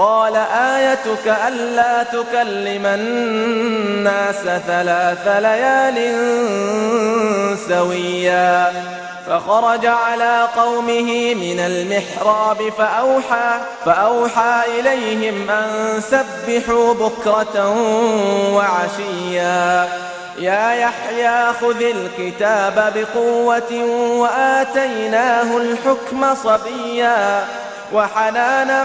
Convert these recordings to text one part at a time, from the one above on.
قال آيتك ألا تكلم الناس ثلاث ليال سويا. فخرج على قومه من المحراب فأوحى, فأوحى إليهم أن سبحوا بكرة وعشيا. يا يحيى خذ الكتاب بقوة وآتيناه الحكم صبيا. وحنانا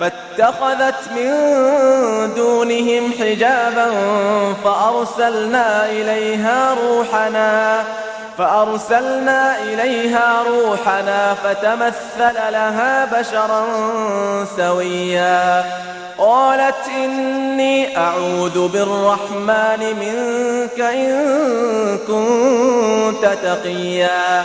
فاتخذت من دونهم حجابا فأرسلنا إليها روحنا فأرسلنا إليها روحنا فتمثل لها بشرا سويا. قالت إني أعوذ بالرحمن منك إن كنت تقيا.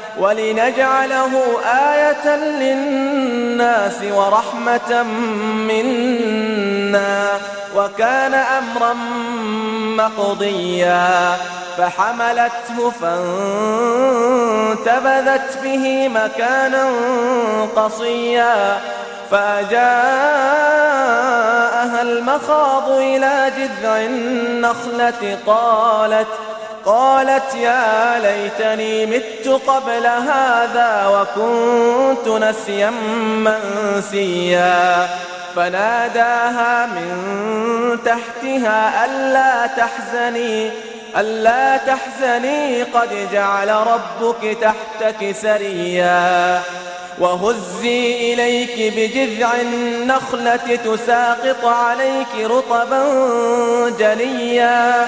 ولنجعله آية للناس ورحمة منا وكان أمرا مقضيا فحملته فانتبذت به مكانا قصيا فأجاءها المخاض إلى جذع النخلة قالت قالت يا ليتني مت قبل هذا وكنت نسيا منسيا. فناداها من تحتها ألا تحزني ألا تحزني قد جعل ربك تحتك سريا. وهزي إليك بجذع النخلة تساقط عليك رطبا جنيا.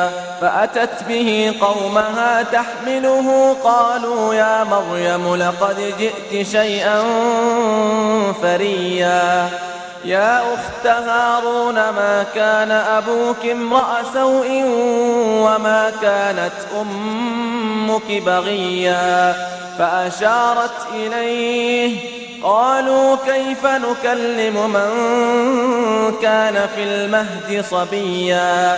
فأتت به قومها تحمله قالوا يا مريم لقد جئت شيئا فريا. يا أخت هارون ما كان أبوك امرأ سوء وما كانت أمك بغيا. فأشارت إليه قالوا كيف نكلم من كان في المهد صبيا.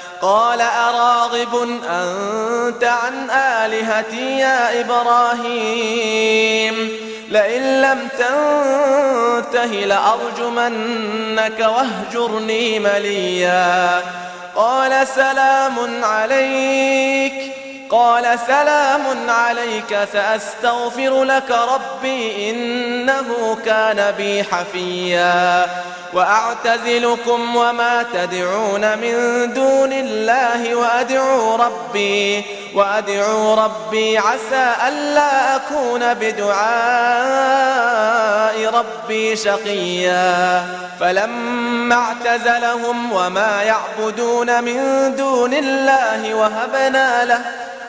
قال أراغب أنت عن آلهتي يا إبراهيم؟ لئن لم تنته لأرجمنك واهجرني مليا. قال سلام عليك. قال سلام عليك سأستغفر لك ربي إنه كان بي حفيا. وأعتزلكم وما تدعون من دون الله وأدعو ربي وأدعو ربي عسى ألا أكون بدعاء ربي شقيا. فلما اعتزلهم وما يعبدون من دون الله وهبنا له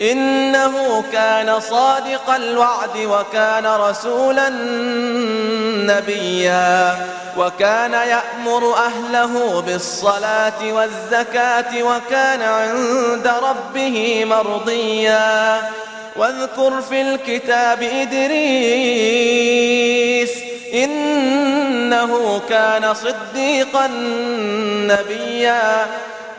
إنه كان صادق الوعد وكان رسولا نبيا وكان يأمر أهله بالصلاة والزكاة وكان عند ربه مرضيا. واذكر في الكتاب إدريس إنه كان صديقا نبيا.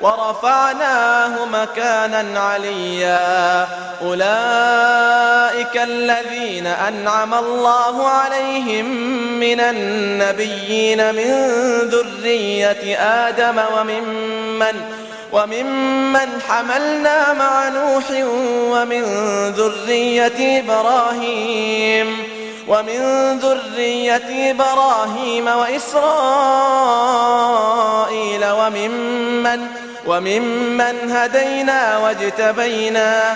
ورفعناه مكانا عليا. أولئك الذين أنعم الله عليهم من النبيين من ذرية آدم وممن وممن حملنا مع نوح ومن ذرية إبراهيم ومن ذرية إبراهيم وإسرائيل وممن وممن هدينا واجتبينا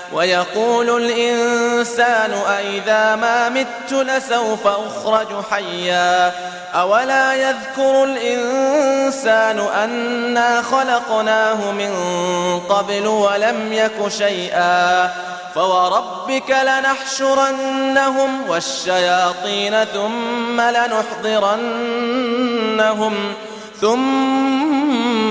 ويقول الإنسان أئذا ما مت لسوف أخرج حيا أولا يذكر الإنسان أنا خلقناه من قبل ولم يك شيئا فوربك لنحشرنهم والشياطين ثم لنحضرنهم ثم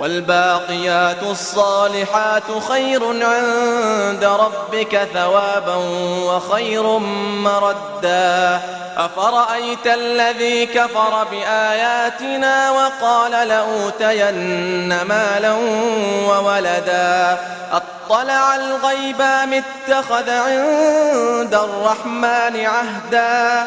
والباقيات الصالحات خير عند ربك ثوابا وخير مردا. أفرأيت الذي كفر بآياتنا وقال لأوتين مالا وولدا. أطلع الغيب اتخذ عند الرحمن عهدا؟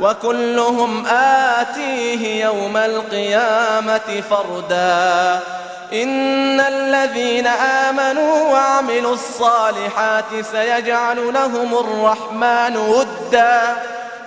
وكلهم آتيه يوم القيامة فردا. إن الذين آمنوا وعملوا الصالحات سيجعل لهم الرحمن ودا.